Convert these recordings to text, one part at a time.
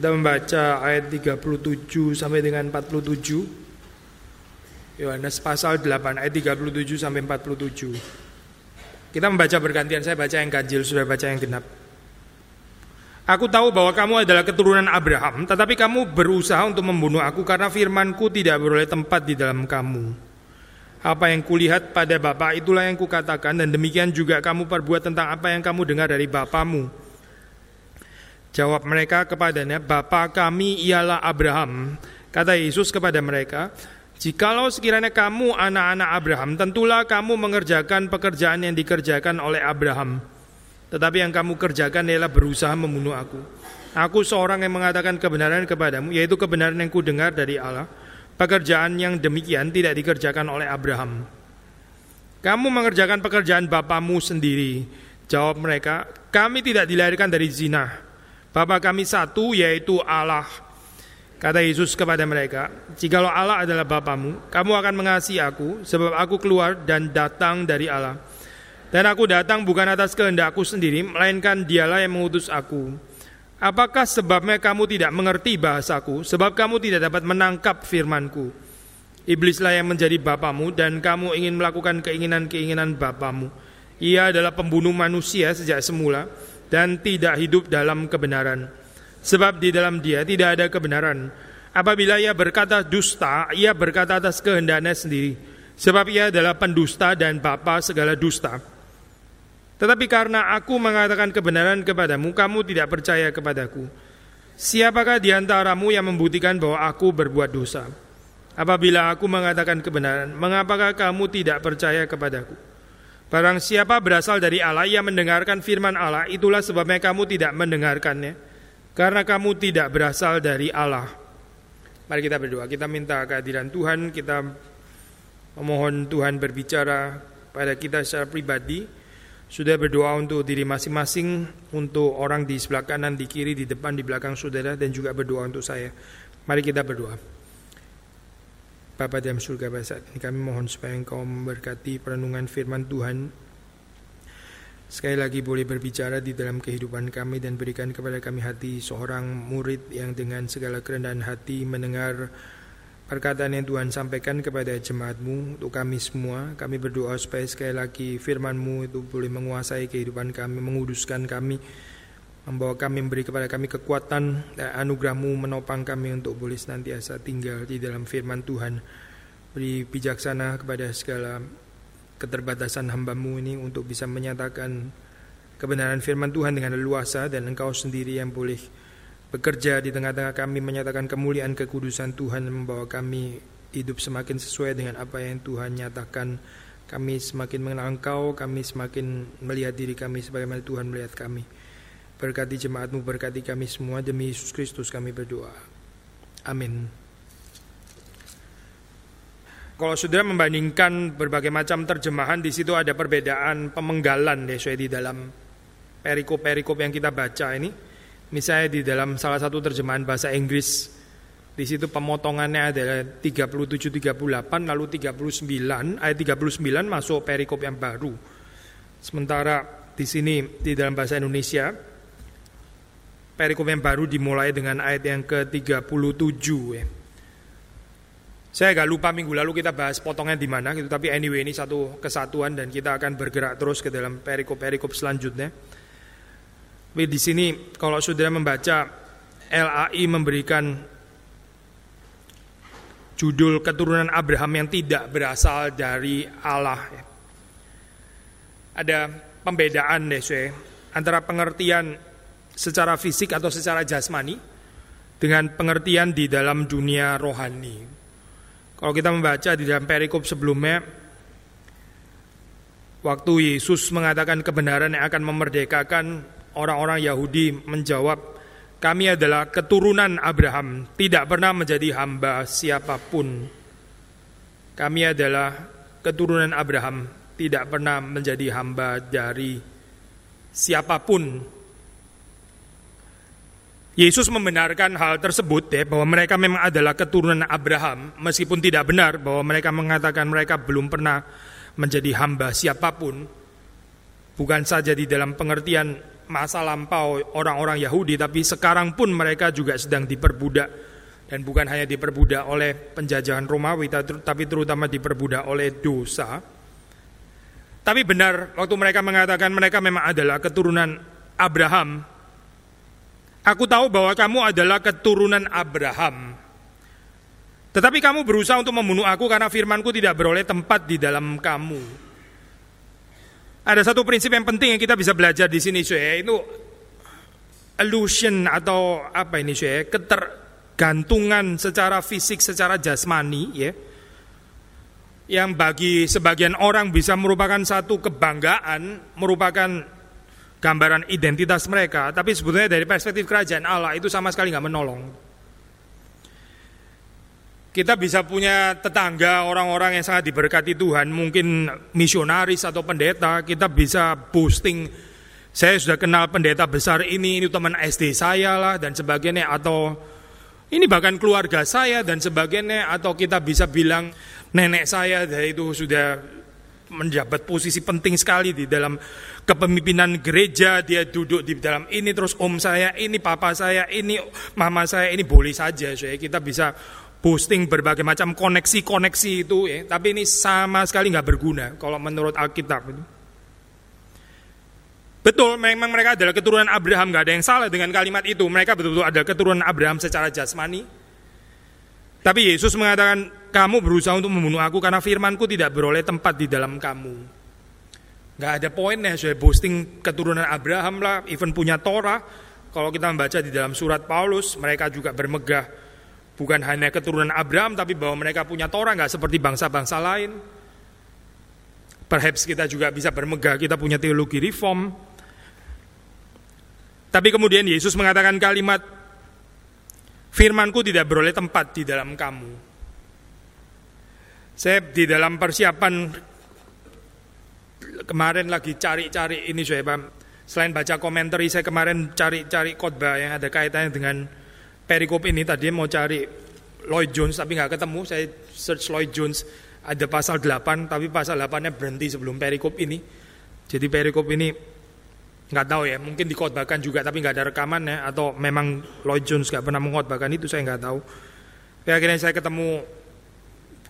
Kita membaca ayat 37 sampai dengan 47. Yohanes pasal 8 ayat 37 sampai 47. Kita membaca bergantian, saya baca yang ganjil, sudah baca yang genap. Aku tahu bahwa kamu adalah keturunan Abraham, tetapi kamu berusaha untuk membunuh aku karena firmanku tidak beroleh tempat di dalam kamu. Apa yang kulihat pada Bapak itulah yang kukatakan dan demikian juga kamu perbuat tentang apa yang kamu dengar dari Bapamu. Jawab mereka kepadanya, Bapa kami ialah Abraham. Kata Yesus kepada mereka, Jikalau sekiranya kamu anak-anak Abraham, tentulah kamu mengerjakan pekerjaan yang dikerjakan oleh Abraham. Tetapi yang kamu kerjakan ialah berusaha membunuh aku. Aku seorang yang mengatakan kebenaran kepadamu, yaitu kebenaran yang kudengar dari Allah. Pekerjaan yang demikian tidak dikerjakan oleh Abraham. Kamu mengerjakan pekerjaan bapamu sendiri. Jawab mereka, kami tidak dilahirkan dari zina. Bapa kami satu yaitu Allah. Kata Yesus kepada mereka, Jikalau Allah adalah Bapamu, kamu akan mengasihi aku, sebab aku keluar dan datang dari Allah. Dan aku datang bukan atas kehendakku sendiri, melainkan dialah yang mengutus aku. Apakah sebabnya kamu tidak mengerti bahasaku, sebab kamu tidak dapat menangkap firmanku? Iblislah yang menjadi bapamu dan kamu ingin melakukan keinginan-keinginan bapamu. Ia adalah pembunuh manusia sejak semula dan tidak hidup dalam kebenaran. Sebab di dalam dia tidak ada kebenaran. Apabila ia berkata dusta, ia berkata atas kehendaknya sendiri. Sebab ia adalah pendusta dan bapa segala dusta. Tetapi karena aku mengatakan kebenaran kepadamu, kamu tidak percaya kepadaku. Siapakah di antaramu yang membuktikan bahwa aku berbuat dosa? Apabila aku mengatakan kebenaran, mengapakah kamu tidak percaya kepadaku? Barang siapa berasal dari Allah yang mendengarkan firman Allah, itulah sebabnya kamu tidak mendengarkannya. Karena kamu tidak berasal dari Allah. Mari kita berdoa, kita minta kehadiran Tuhan, kita memohon Tuhan berbicara pada kita secara pribadi. Sudah berdoa untuk diri masing-masing, untuk orang di sebelah kanan, di kiri, di depan, di belakang saudara, dan juga berdoa untuk saya. Mari kita berdoa. Bapa dalam surga pada saat ini kami mohon supaya Engkau memberkati perenungan firman Tuhan. Sekali lagi boleh berbicara di dalam kehidupan kami dan berikan kepada kami hati seorang murid yang dengan segala kerendahan hati mendengar perkataan yang Tuhan sampaikan kepada jemaatmu. Untuk kami semua. Kami berdoa supaya sekali lagi firmanmu itu boleh menguasai kehidupan kami, menguduskan kami, membawa kami memberi kepada kami kekuatan dan anugerahmu menopang kami untuk boleh senantiasa tinggal di dalam firman Tuhan. Beri bijaksana kepada segala keterbatasan hambamu ini untuk bisa menyatakan kebenaran firman Tuhan dengan leluasa dan engkau sendiri yang boleh bekerja di tengah-tengah kami menyatakan kemuliaan kekudusan Tuhan membawa kami hidup semakin sesuai dengan apa yang Tuhan nyatakan. Kami semakin mengenal engkau kami semakin melihat diri kami sebagaimana Tuhan melihat kami Berkati jemaatmu, berkati kami semua demi Yesus Kristus kami berdoa. Amin. Kalau sudah membandingkan berbagai macam terjemahan di situ ada perbedaan pemenggalan deh di dalam perikop-perikop yang kita baca ini. Misalnya di dalam salah satu terjemahan bahasa Inggris di situ pemotongannya adalah 37 38 lalu 39 ayat 39 masuk perikop yang baru. Sementara di sini di dalam bahasa Indonesia perikop yang baru dimulai dengan ayat yang ke-37 ya. Saya agak lupa minggu lalu kita bahas potongnya di mana gitu, tapi anyway ini satu kesatuan dan kita akan bergerak terus ke dalam perikop-perikop selanjutnya. Tapi di sini kalau saudara membaca LAI memberikan judul keturunan Abraham yang tidak berasal dari Allah. Ya. Ada pembedaan deh, saya, antara pengertian secara fisik atau secara jasmani dengan pengertian di dalam dunia rohani. Kalau kita membaca di dalam perikop sebelumnya Waktu Yesus mengatakan kebenaran yang akan memerdekakan orang-orang Yahudi menjawab, kami adalah keturunan Abraham, tidak pernah menjadi hamba siapa pun. Kami adalah keturunan Abraham, tidak pernah menjadi hamba dari siapa pun. Yesus membenarkan hal tersebut ya bahwa mereka memang adalah keturunan Abraham meskipun tidak benar bahwa mereka mengatakan mereka belum pernah menjadi hamba siapa pun. Bukan saja di dalam pengertian masa lampau orang-orang Yahudi tapi sekarang pun mereka juga sedang diperbudak. Dan bukan hanya diperbudak oleh penjajahan Romawi tapi terutama diperbudak oleh dosa. Tapi benar waktu mereka mengatakan mereka memang adalah keturunan Abraham Aku tahu bahwa kamu adalah keturunan Abraham tetapi kamu berusaha untuk membunuh aku karena firmanku tidak beroleh tempat di dalam kamu. Ada satu prinsip yang penting yang kita bisa belajar di sini, cuy, itu illusion atau apa ini, cuy, ketergantungan secara fisik, secara jasmani, ya. Yang bagi sebagian orang bisa merupakan satu kebanggaan, merupakan gambaran identitas mereka, tapi sebetulnya dari perspektif kerajaan Allah itu sama sekali nggak menolong. Kita bisa punya tetangga orang-orang yang sangat diberkati Tuhan, mungkin misionaris atau pendeta, kita bisa boosting saya sudah kenal pendeta besar ini, ini teman SD saya lah dan sebagainya atau ini bahkan keluarga saya dan sebagainya atau kita bisa bilang nenek saya dari itu sudah menjabat posisi penting sekali di dalam kepemimpinan gereja dia duduk di dalam ini terus om saya ini papa saya ini mama saya ini boleh saja saya kita bisa posting berbagai macam koneksi-koneksi itu ya, tapi ini sama sekali nggak berguna kalau menurut Alkitab. Betul, memang mereka adalah keturunan Abraham, nggak ada yang salah dengan kalimat itu. Mereka betul-betul adalah keturunan Abraham secara jasmani. Tapi Yesus mengatakan, kamu berusaha untuk membunuh aku karena firmanku tidak beroleh tempat di dalam kamu. Gak ada poinnya, saya posting keturunan Abraham lah, even punya Torah. Kalau kita membaca di dalam surat Paulus, mereka juga bermegah Bukan hanya keturunan Abraham, tapi bahwa mereka punya Torah nggak seperti bangsa-bangsa lain. Perhaps kita juga bisa bermegah, kita punya teologi reform. Tapi kemudian Yesus mengatakan kalimat, firmanku tidak beroleh tempat di dalam kamu. Saya di dalam persiapan kemarin lagi cari-cari ini saya Selain baca komentar, saya kemarin cari-cari khotbah yang ada kaitannya dengan perikop ini tadi mau cari Lloyd Jones tapi nggak ketemu. Saya search Lloyd Jones ada pasal 8 tapi pasal 8-nya berhenti sebelum perikop ini. Jadi perikop ini nggak tahu ya, mungkin dikotbahkan juga tapi nggak ada rekamannya atau memang Lloyd Jones nggak pernah mengkhotbahkan itu saya nggak tahu. Tapi akhirnya saya ketemu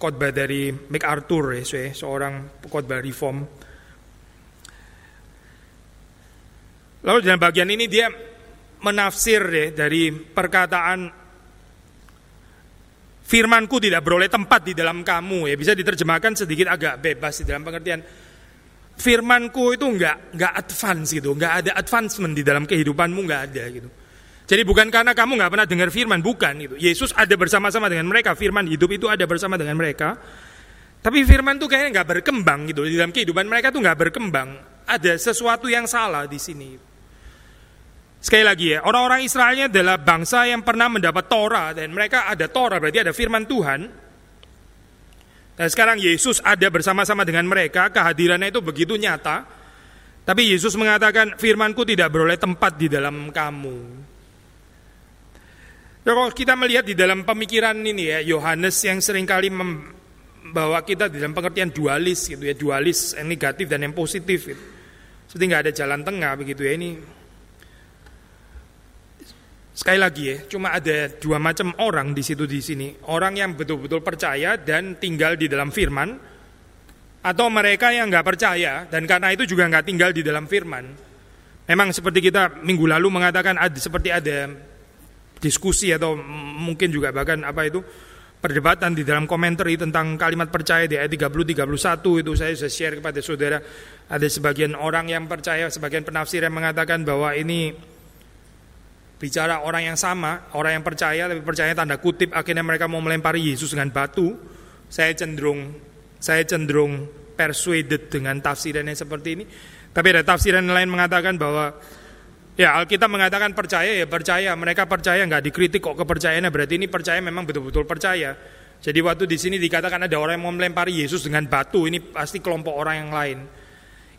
khotbah dari MacArthur ya, saya, seorang khotbah reform. Lalu dalam bagian ini dia menafsir deh dari perkataan firmanku tidak beroleh tempat di dalam kamu ya bisa diterjemahkan sedikit agak bebas di dalam pengertian firmanku itu enggak enggak advance gitu. Enggak ada advancement di dalam kehidupanmu enggak ada gitu. Jadi bukan karena kamu enggak pernah dengar firman bukan gitu. Yesus ada bersama-sama dengan mereka firman hidup itu ada bersama dengan mereka. Tapi firman itu kayaknya enggak berkembang gitu. Di dalam kehidupan mereka tuh enggak berkembang. Ada sesuatu yang salah di sini. Sekali lagi ya, orang-orang Israelnya adalah bangsa yang pernah mendapat Torah dan mereka ada Torah berarti ada firman Tuhan. Dan sekarang Yesus ada bersama-sama dengan mereka, kehadirannya itu begitu nyata. Tapi Yesus mengatakan firmanku tidak beroleh tempat di dalam kamu. Ya, kalau kita melihat di dalam pemikiran ini ya, Yohanes yang sering kali membawa kita di dalam pengertian dualis gitu ya, dualis yang negatif dan yang positif. Gitu. Seperti nggak ada jalan tengah begitu ya ini Sekali lagi ya, cuma ada dua macam orang di situ di sini. Orang yang betul-betul percaya dan tinggal di dalam firman, atau mereka yang nggak percaya dan karena itu juga nggak tinggal di dalam firman. Memang seperti kita minggu lalu mengatakan ada seperti ada diskusi atau mungkin juga bahkan apa itu perdebatan di dalam komentar tentang kalimat percaya di ayat 30 31 itu saya sudah share kepada saudara ada sebagian orang yang percaya sebagian penafsir yang mengatakan bahwa ini bicara orang yang sama, orang yang percaya tapi percaya tanda kutip akhirnya mereka mau melempari Yesus dengan batu, saya cenderung saya cenderung persuaded dengan tafsiran yang seperti ini. Tapi ada tafsiran lain mengatakan bahwa ya Alkitab mengatakan percaya ya percaya. Mereka percaya nggak dikritik kok kepercayaannya berarti ini percaya memang betul-betul percaya. Jadi waktu di sini dikatakan ada orang yang mau melempari Yesus dengan batu, ini pasti kelompok orang yang lain.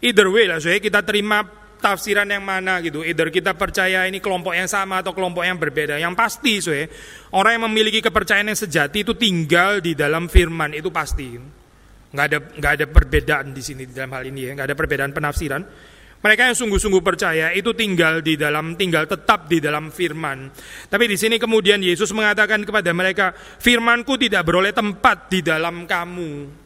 Either way lah, saya kita terima tafsiran yang mana gitu. Either kita percaya ini kelompok yang sama atau kelompok yang berbeda. Yang pasti, soe, orang yang memiliki kepercayaan yang sejati itu tinggal di dalam firman itu pasti. Nggak ada nggak ada perbedaan di sini di dalam hal ini ya, nggak ada perbedaan penafsiran. Mereka yang sungguh-sungguh percaya itu tinggal di dalam tinggal tetap di dalam firman. Tapi di sini kemudian Yesus mengatakan kepada mereka, "Firmanku tidak beroleh tempat di dalam kamu."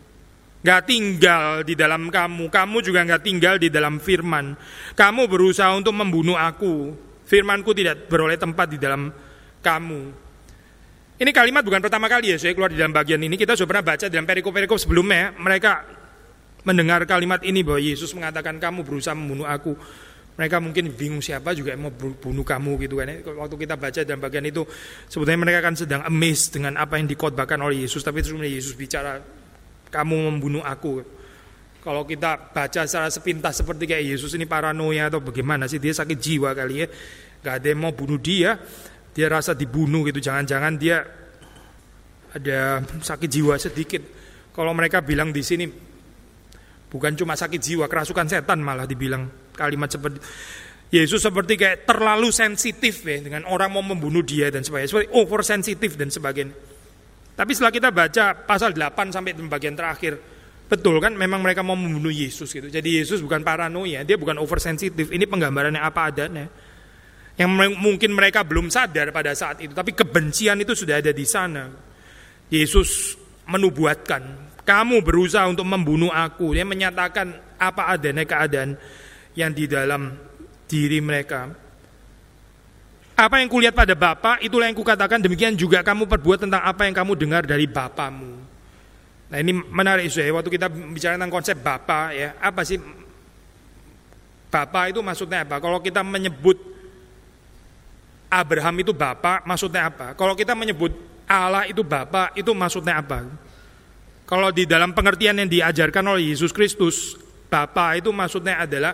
Gak tinggal di dalam kamu, kamu juga gak tinggal di dalam firman. Kamu berusaha untuk membunuh aku. Firmanku tidak beroleh tempat di dalam kamu. Ini kalimat bukan pertama kali ya saya keluar di dalam bagian ini. Kita sudah pernah baca dalam perikop-perikop sebelumnya. Mereka mendengar kalimat ini bahwa Yesus mengatakan kamu berusaha membunuh aku. Mereka mungkin bingung siapa juga yang mau bunuh kamu gitu kan. Waktu kita baca dalam bagian itu sebetulnya mereka kan sedang amazed dengan apa yang dikotbahkan oleh Yesus. Tapi terus Yesus bicara kamu membunuh aku. Kalau kita baca secara sepintas seperti kayak Yesus ini paranoia atau bagaimana sih dia sakit jiwa kali ya. Gak ada yang mau bunuh dia, dia rasa dibunuh gitu. Jangan-jangan dia ada sakit jiwa sedikit. Kalau mereka bilang di sini bukan cuma sakit jiwa, kerasukan setan malah dibilang kalimat seperti Yesus seperti kayak terlalu sensitif ya dengan orang mau membunuh dia dan sebagainya, seperti oversensitif dan sebagainya. Tapi setelah kita baca pasal 8 sampai bagian terakhir, betul kan memang mereka mau membunuh Yesus gitu. Jadi Yesus bukan paranoia, dia bukan oversensitif. Ini penggambaran yang apa adanya. Yang mungkin mereka belum sadar pada saat itu, tapi kebencian itu sudah ada di sana. Yesus menubuatkan, kamu berusaha untuk membunuh aku. Dia menyatakan apa adanya keadaan yang di dalam diri mereka. Apa yang kulihat pada Bapa, itulah yang kukatakan, demikian juga kamu perbuat tentang apa yang kamu dengar dari Bapamu. Nah ini menarik ya, waktu kita bicara tentang konsep Bapa ya, apa sih Bapa itu maksudnya apa? Kalau kita menyebut Abraham itu Bapa, maksudnya apa? Kalau kita menyebut Allah itu Bapa, itu maksudnya apa? Kalau di dalam pengertian yang diajarkan oleh Yesus Kristus, Bapa itu maksudnya adalah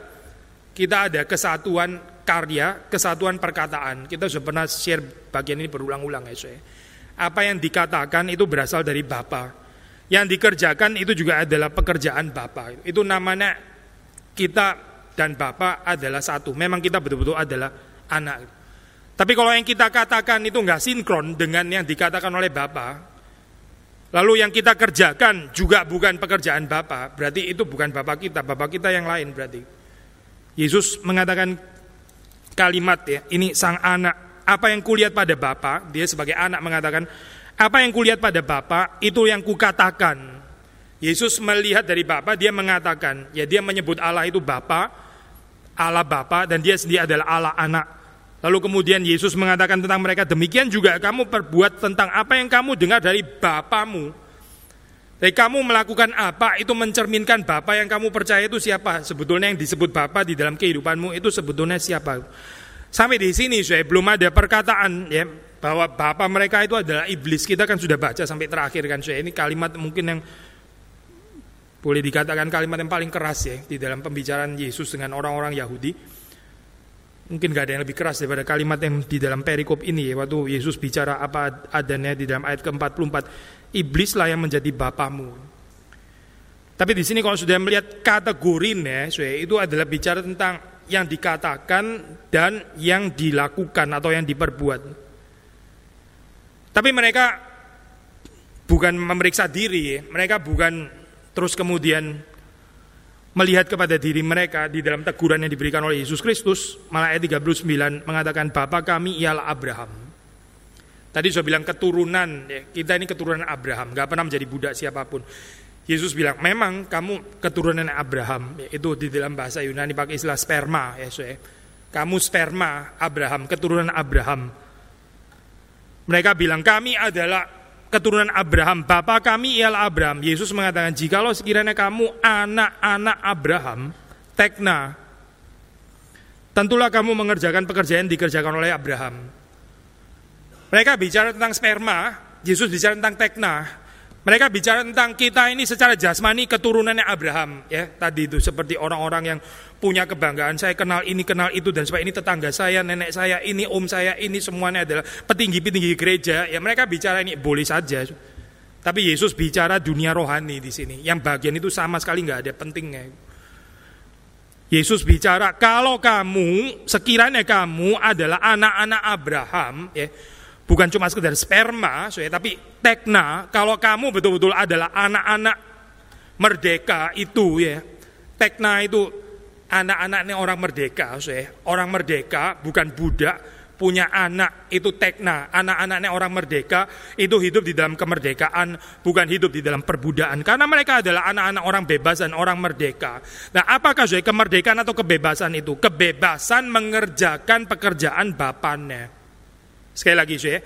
kita ada kesatuan karya, kesatuan perkataan. Kita sudah pernah share bagian ini berulang-ulang ya saya. Apa yang dikatakan itu berasal dari Bapa. Yang dikerjakan itu juga adalah pekerjaan Bapa. Itu namanya kita dan Bapa adalah satu. Memang kita betul-betul adalah anak. Tapi kalau yang kita katakan itu nggak sinkron dengan yang dikatakan oleh Bapa, lalu yang kita kerjakan juga bukan pekerjaan Bapa, berarti itu bukan Bapa kita, Bapa kita yang lain berarti. Yesus mengatakan kalimat ya, ini sang anak, apa yang kulihat pada Bapa, dia sebagai anak mengatakan, apa yang kulihat pada Bapa, itu yang kukatakan. Yesus melihat dari Bapa, dia mengatakan, ya dia menyebut Allah itu Bapa, Allah Bapa, dan dia sendiri adalah Allah anak. Lalu kemudian Yesus mengatakan tentang mereka, demikian juga kamu perbuat tentang apa yang kamu dengar dari Bapamu. Jadi kamu melakukan apa itu mencerminkan Bapak yang kamu percaya itu siapa? Sebetulnya yang disebut Bapak di dalam kehidupanmu itu sebetulnya siapa? Sampai di sini saya belum ada perkataan ya bahwa Bapak mereka itu adalah iblis. Kita kan sudah baca sampai terakhir kan saya. Ini kalimat mungkin yang boleh dikatakan kalimat yang paling keras ya di dalam pembicaraan Yesus dengan orang-orang Yahudi. Mungkin gak ada yang lebih keras daripada kalimat yang di dalam perikop ini ya waktu Yesus bicara apa adanya di dalam ayat ke-44 iblislah yang menjadi bapamu. Tapi di sini kalau sudah melihat kategorinya, itu adalah bicara tentang yang dikatakan dan yang dilakukan atau yang diperbuat. Tapi mereka bukan memeriksa diri, mereka bukan terus kemudian melihat kepada diri mereka di dalam teguran yang diberikan oleh Yesus Kristus, malah ayat 39 mengatakan Bapa kami ialah Abraham. Tadi saya bilang keturunan, ya, kita ini keturunan Abraham, gak pernah menjadi budak siapa pun. Yesus bilang, memang kamu keturunan Abraham, ya, itu di dalam bahasa Yunani pakai istilah sperma, ya, ya. kamu sperma Abraham, keturunan Abraham. Mereka bilang, kami adalah keturunan Abraham, Bapak kami ialah Abraham. Yesus mengatakan, jikalau sekiranya kamu anak-anak Abraham, tekna, tentulah kamu mengerjakan pekerjaan dikerjakan oleh Abraham. Mereka bicara tentang sperma, Yesus bicara tentang tekna. Mereka bicara tentang kita ini secara jasmani keturunannya Abraham, ya tadi itu seperti orang-orang yang punya kebanggaan. Saya kenal ini, kenal itu dan supaya ini tetangga saya, nenek saya, ini om saya, ini semuanya adalah petinggi-petinggi gereja. Ya mereka bicara ini boleh saja. Tapi Yesus bicara dunia rohani di sini. Yang bagian itu sama sekali nggak ada pentingnya. Yesus bicara kalau kamu sekiranya kamu adalah anak-anak Abraham, ya bukan cuma sekedar sperma, so tapi tekna. Kalau kamu betul-betul adalah anak-anak merdeka itu ya, tekna itu anak-anaknya orang merdeka, so orang merdeka bukan budak, punya anak itu tekna, anak-anaknya orang merdeka itu hidup di dalam kemerdekaan, bukan hidup di dalam perbudakan. Karena mereka adalah anak-anak orang bebas dan orang merdeka. Nah, apakah saya kemerdekaan atau kebebasan itu? Kebebasan mengerjakan pekerjaan bapaknya. Sekali lagi saya,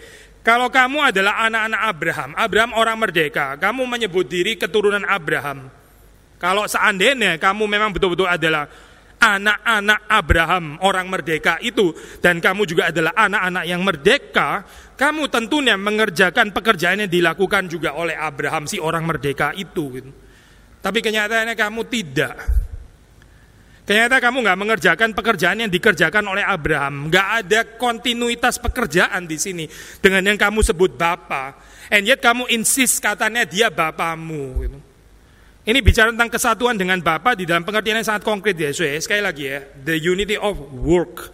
kalau kamu adalah anak-anak Abraham, Abraham orang merdeka, kamu menyebut diri keturunan Abraham. Kalau seandainya kamu memang betul-betul adalah anak-anak Abraham, orang merdeka itu, dan kamu juga adalah anak-anak yang merdeka, kamu tentunya mengerjakan pekerjaan yang dilakukan juga oleh Abraham, si orang merdeka itu. Tapi kenyataannya kamu tidak. Ternyata kamu nggak mengerjakan pekerjaan yang dikerjakan oleh Abraham. Nggak ada kontinuitas pekerjaan di sini dengan yang kamu sebut Bapa. And yet kamu insist katanya dia Bapamu. Gitu. Ini bicara tentang kesatuan dengan Bapa di dalam pengertian yang sangat konkret ya. So, ya. Sekali lagi ya, the unity of work.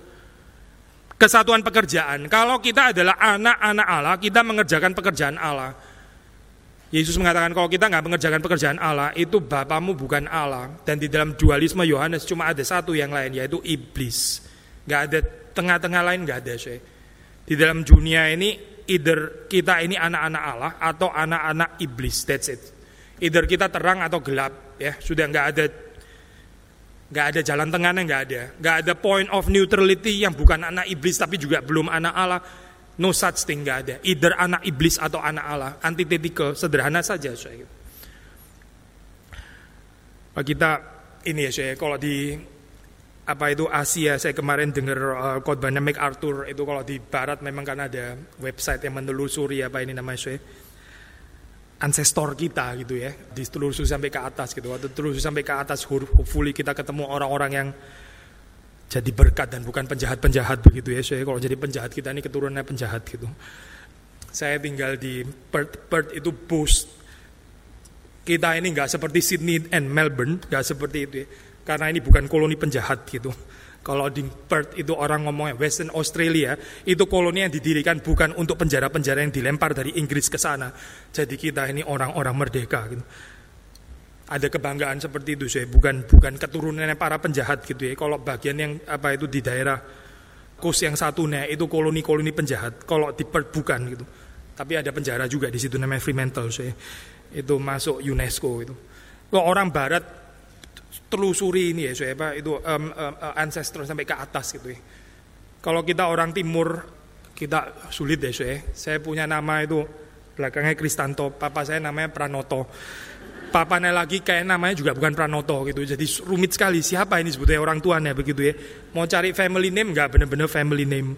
Kesatuan pekerjaan. Kalau kita adalah anak-anak Allah, kita mengerjakan pekerjaan Allah. Yesus mengatakan kalau kita nggak mengerjakan pekerjaan Allah, itu Bapamu bukan Allah. Dan di dalam dualisme Yohanes cuma ada satu yang lain, yaitu iblis. Nggak ada tengah-tengah lain, nggak ada. Saya. Di dalam dunia ini, either kita ini anak-anak Allah atau anak-anak iblis. That's it. Either kita terang atau gelap. Ya sudah nggak ada nggak ada jalan tengahnya nggak ada nggak ada point of neutrality yang bukan anak iblis tapi juga belum anak Allah No such thing gak ada. Either anak iblis atau anak Allah. Antitetikal, sederhana saja. Saya. Pak kita ini ya saya kalau di apa itu Asia saya kemarin dengar uh, khotbahnya MacArthur itu kalau di Barat memang kan ada website yang menelusuri apa ini namanya saya ancestor kita gitu ya ditelusuri sampai ke atas gitu waktu telusuri sampai ke atas hopefully kita ketemu orang-orang yang jadi berkat dan bukan penjahat-penjahat begitu ya. Saya kalau jadi penjahat kita ini keturunannya penjahat gitu. Saya tinggal di Perth, Perth itu boost. Kita ini nggak seperti Sydney and Melbourne, nggak seperti itu ya. Karena ini bukan koloni penjahat gitu. Kalau di Perth itu orang ngomongnya Western Australia, itu koloni yang didirikan bukan untuk penjara-penjara yang dilempar dari Inggris ke sana. Jadi kita ini orang-orang merdeka gitu ada kebanggaan seperti itu saya bukan bukan keturunannya para penjahat gitu ya. Kalau bagian yang apa itu di daerah kos yang satunya itu koloni-koloni penjahat. Kalau di Perth bukan gitu. Tapi ada penjara juga di situ namanya Fremantle saya itu masuk UNESCO itu. Kalau orang Barat telusuri ini ya saya apa itu um, um, ancestor sampai ke atas gitu ya. Kalau kita orang Timur kita sulit deh saya saya punya nama itu belakangnya Kristanto papa saya namanya Pranoto papanya lagi kayak namanya juga bukan Pranoto gitu. Jadi rumit sekali siapa ini sebetulnya orang tuanya begitu ya. Mau cari family name nggak benar-benar family name.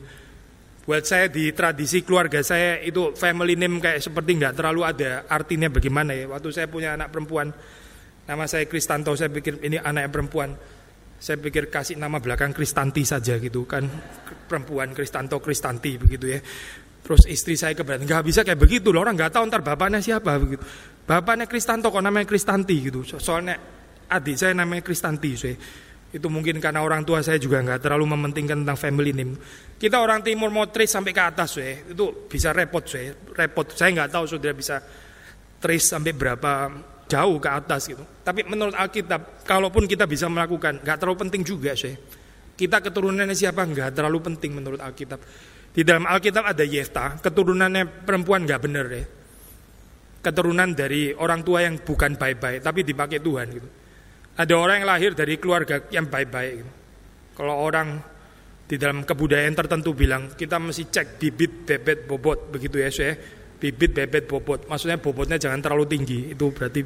Buat saya di tradisi keluarga saya itu family name kayak seperti nggak terlalu ada artinya bagaimana ya. Waktu saya punya anak perempuan, nama saya Kristanto, saya pikir ini anak perempuan. Saya pikir kasih nama belakang Kristanti saja gitu kan. Perempuan Kristanto, Kristanti begitu ya. Terus istri saya keberatan, nggak bisa kayak begitu loh, orang nggak tahu ntar bapaknya siapa begitu. Bapaknya Kristanto kok namanya Kristanti gitu. Soalnya adik saya namanya Kristanti. Saya. Itu mungkin karena orang tua saya juga nggak terlalu mementingkan tentang family name. Kita orang timur mau trace sampai ke atas, saya. itu bisa repot, saya. Repot. Saya nggak tahu sudah bisa trace sampai berapa jauh ke atas gitu. Tapi menurut Alkitab, kalaupun kita bisa melakukan, nggak terlalu penting juga, saya. Kita keturunannya siapa nggak terlalu penting menurut Alkitab. Di dalam Alkitab ada Yefta, keturunannya perempuan nggak bener ya keturunan dari orang tua yang bukan baik-baik tapi dipakai Tuhan gitu. Ada orang yang lahir dari keluarga yang baik-baik gitu. Kalau orang di dalam kebudayaan tertentu bilang kita mesti cek bibit, bebet, bobot begitu ya saya. Bibit, bebet, bobot. Maksudnya bobotnya jangan terlalu tinggi. Itu berarti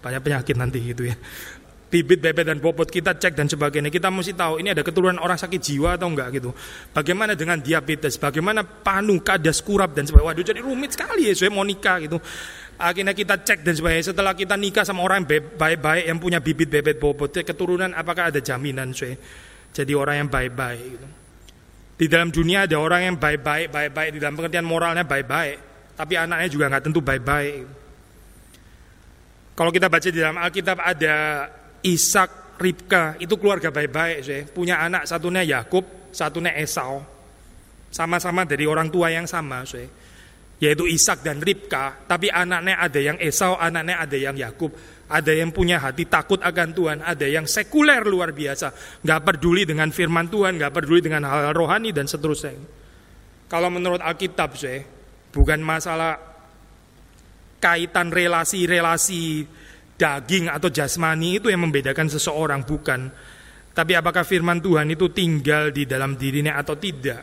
banyak penyakit nanti gitu ya bibit, bebet dan bobot kita cek dan sebagainya. Kita mesti tahu ini ada keturunan orang sakit jiwa atau enggak gitu. Bagaimana dengan diabetes, bagaimana panu, kadas, kurap dan sebagainya. Waduh jadi rumit sekali ya saya mau nikah gitu. Akhirnya kita cek dan sebagainya. Setelah kita nikah sama orang baik-baik yang punya bibit bebet bobot, keturunan apakah ada jaminan saya jadi orang yang baik-baik gitu. Di dalam dunia ada orang yang baik-baik, baik-baik di dalam pengertian moralnya baik-baik, tapi anaknya juga nggak tentu baik-baik. Kalau kita baca di dalam Alkitab ada Ishak, Ribka, itu keluarga baik-baik, punya anak satunya Yakub, satunya Esau, sama-sama dari orang tua yang sama, saya yaitu Ishak dan Ribka, tapi anaknya ada yang Esau, anaknya ada yang Yakub. Ada yang punya hati takut akan Tuhan, ada yang sekuler luar biasa, nggak peduli dengan firman Tuhan, nggak peduli dengan hal, -hal rohani dan seterusnya. Kalau menurut Alkitab, saya bukan masalah kaitan relasi-relasi daging atau jasmani itu yang membedakan seseorang, bukan. Tapi apakah firman Tuhan itu tinggal di dalam dirinya atau tidak?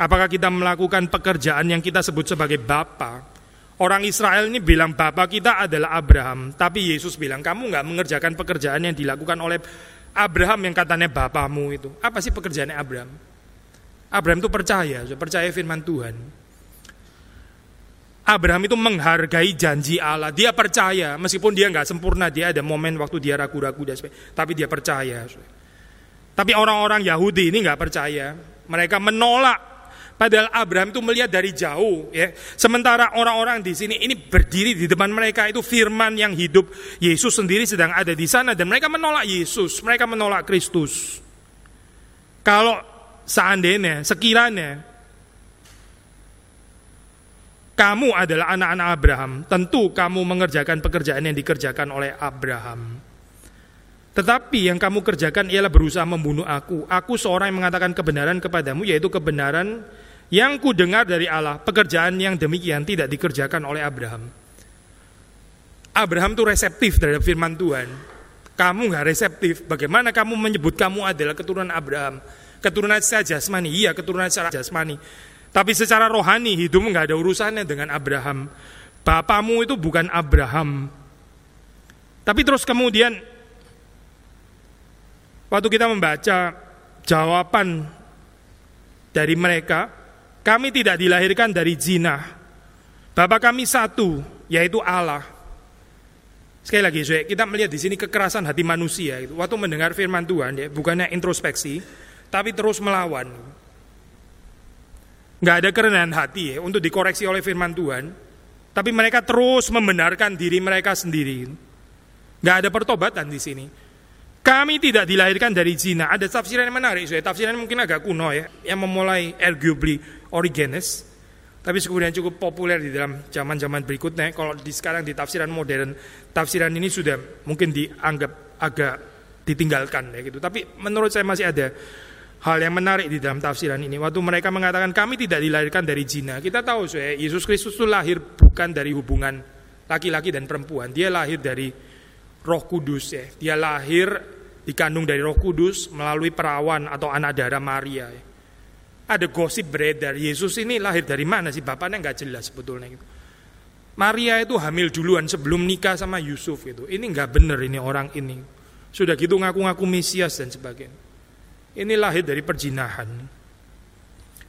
Apakah kita melakukan pekerjaan yang kita sebut sebagai Bapa? Orang Israel ini bilang bapak kita adalah Abraham, tapi Yesus bilang kamu nggak mengerjakan pekerjaan yang dilakukan oleh Abraham yang katanya bapamu itu. Apa sih pekerjaannya Abraham? Abraham itu percaya, percaya firman Tuhan. Abraham itu menghargai janji Allah. Dia percaya, meskipun dia nggak sempurna, dia ada momen waktu dia ragu-ragu tapi dia percaya. Tapi orang-orang Yahudi ini nggak percaya. Mereka menolak Padahal Abraham itu melihat dari jauh, ya. Sementara orang-orang di sini ini berdiri di depan mereka itu firman yang hidup. Yesus sendiri sedang ada di sana dan mereka menolak Yesus, mereka menolak Kristus. Kalau seandainya, sekiranya kamu adalah anak-anak Abraham, tentu kamu mengerjakan pekerjaan yang dikerjakan oleh Abraham. Tetapi yang kamu kerjakan ialah berusaha membunuh aku. Aku seorang yang mengatakan kebenaran kepadamu, yaitu kebenaran yang ku dengar dari Allah, pekerjaan yang demikian tidak dikerjakan oleh Abraham. Abraham itu reseptif terhadap firman Tuhan. Kamu nggak reseptif. Bagaimana kamu menyebut kamu adalah keturunan Abraham? Keturunan secara jasmani, iya keturunan secara jasmani. Tapi secara rohani hidupmu nggak ada urusannya dengan Abraham. Bapamu itu bukan Abraham. Tapi terus kemudian waktu kita membaca jawaban dari mereka, kami tidak dilahirkan dari zina. Bapak kami satu, yaitu Allah. Sekali lagi, kita melihat di sini kekerasan hati manusia. Waktu mendengar firman Tuhan, ya, bukannya introspeksi, tapi terus melawan. Gak ada kerendahan hati ya, untuk dikoreksi oleh firman Tuhan. Tapi mereka terus membenarkan diri mereka sendiri. Gak ada pertobatan di sini. Kami tidak dilahirkan dari zina. Ada tafsiran yang menarik, saya. Tafsiran mungkin agak kuno ya, yang memulai arguably Origenes, tapi kemudian cukup populer di dalam zaman-zaman berikutnya. Kalau di sekarang di tafsiran modern, tafsiran ini sudah mungkin dianggap agak ditinggalkan ya gitu. Tapi menurut saya masih ada hal yang menarik di dalam tafsiran ini. Waktu mereka mengatakan kami tidak dilahirkan dari zina, kita tahu saya Yesus Kristus itu lahir bukan dari hubungan laki-laki dan perempuan. Dia lahir dari Roh Kudus ya. Dia lahir dikandung dari Roh Kudus melalui perawan atau anak darah Maria. Ada gosip beredar, Yesus ini lahir dari mana sih? Bapaknya nggak jelas sebetulnya gitu. Maria itu hamil duluan sebelum nikah sama Yusuf itu. Ini nggak benar ini orang ini. Sudah gitu ngaku-ngaku Mesias dan sebagainya. Ini lahir dari perjinahan.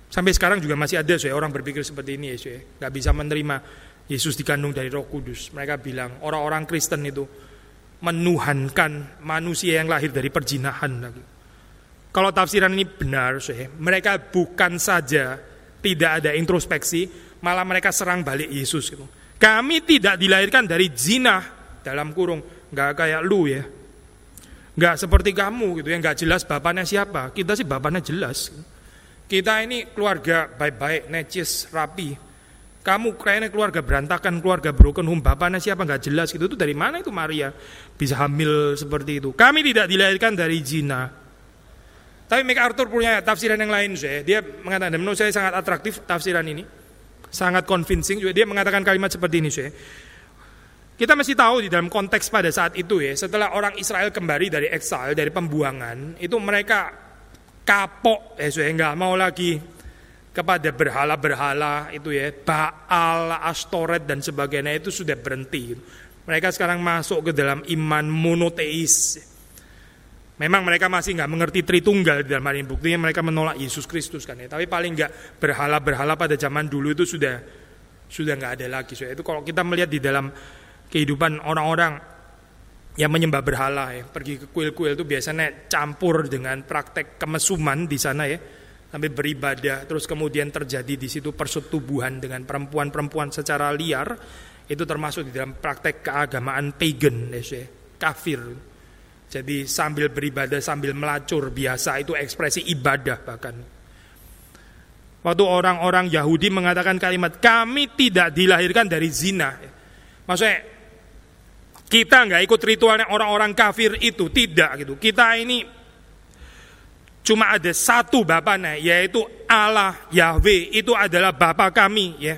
Sampai sekarang juga masih ada saya orang berpikir seperti ini ya saya. Nggak bisa menerima Yesus dikandung dari Roh Kudus. Mereka bilang orang-orang Kristen itu menuhankan manusia yang lahir dari perjinahan lagi. Kalau tafsiran ini benar, mereka bukan saja tidak ada introspeksi, malah mereka serang balik Yesus. Gitu. Kami tidak dilahirkan dari zina dalam kurung, nggak kayak lu ya, nggak seperti kamu gitu yang nggak jelas bapaknya siapa. Kita sih bapaknya jelas. Kita ini keluarga baik-baik, necis, rapi, kamu kayaknya keluarga berantakan, keluarga broken home, bapaknya siapa nggak jelas gitu. Itu dari mana itu Maria bisa hamil seperti itu? Kami tidak dilahirkan dari zina. Tapi MacArthur punya tafsiran yang lain, saya. Dia mengatakan, menurut saya sangat atraktif tafsiran ini, sangat convincing. Juga dia mengatakan kalimat seperti ini, saya. Kita masih tahu di dalam konteks pada saat itu ya, setelah orang Israel kembali dari exile, dari pembuangan, itu mereka kapok, eh, saya nggak mau lagi kepada berhala-berhala itu ya, Baal, Astoret dan sebagainya itu sudah berhenti. Mereka sekarang masuk ke dalam iman monoteis. Memang mereka masih nggak mengerti Tritunggal di dalam hal ini. Buktinya mereka menolak Yesus Kristus kan ya. Tapi paling nggak berhala-berhala pada zaman dulu itu sudah Sudah nggak ada lagi. Itu kalau kita melihat di dalam kehidupan orang-orang yang menyembah berhala ya, pergi ke kuil-kuil itu biasanya campur dengan praktek kemesuman di sana ya, sampai beribadah, terus kemudian terjadi di situ persetubuhan dengan perempuan-perempuan secara liar, itu termasuk di dalam praktek keagamaan pagan, ya, kafir. Jadi sambil beribadah sambil melacur biasa itu ekspresi ibadah bahkan. Waktu orang-orang Yahudi mengatakan kalimat kami tidak dilahirkan dari zina. Maksudnya kita nggak ikut ritualnya orang-orang kafir itu tidak gitu. Kita ini cuma ada satu bapaknya yaitu Allah Yahweh itu adalah Bapa kami ya.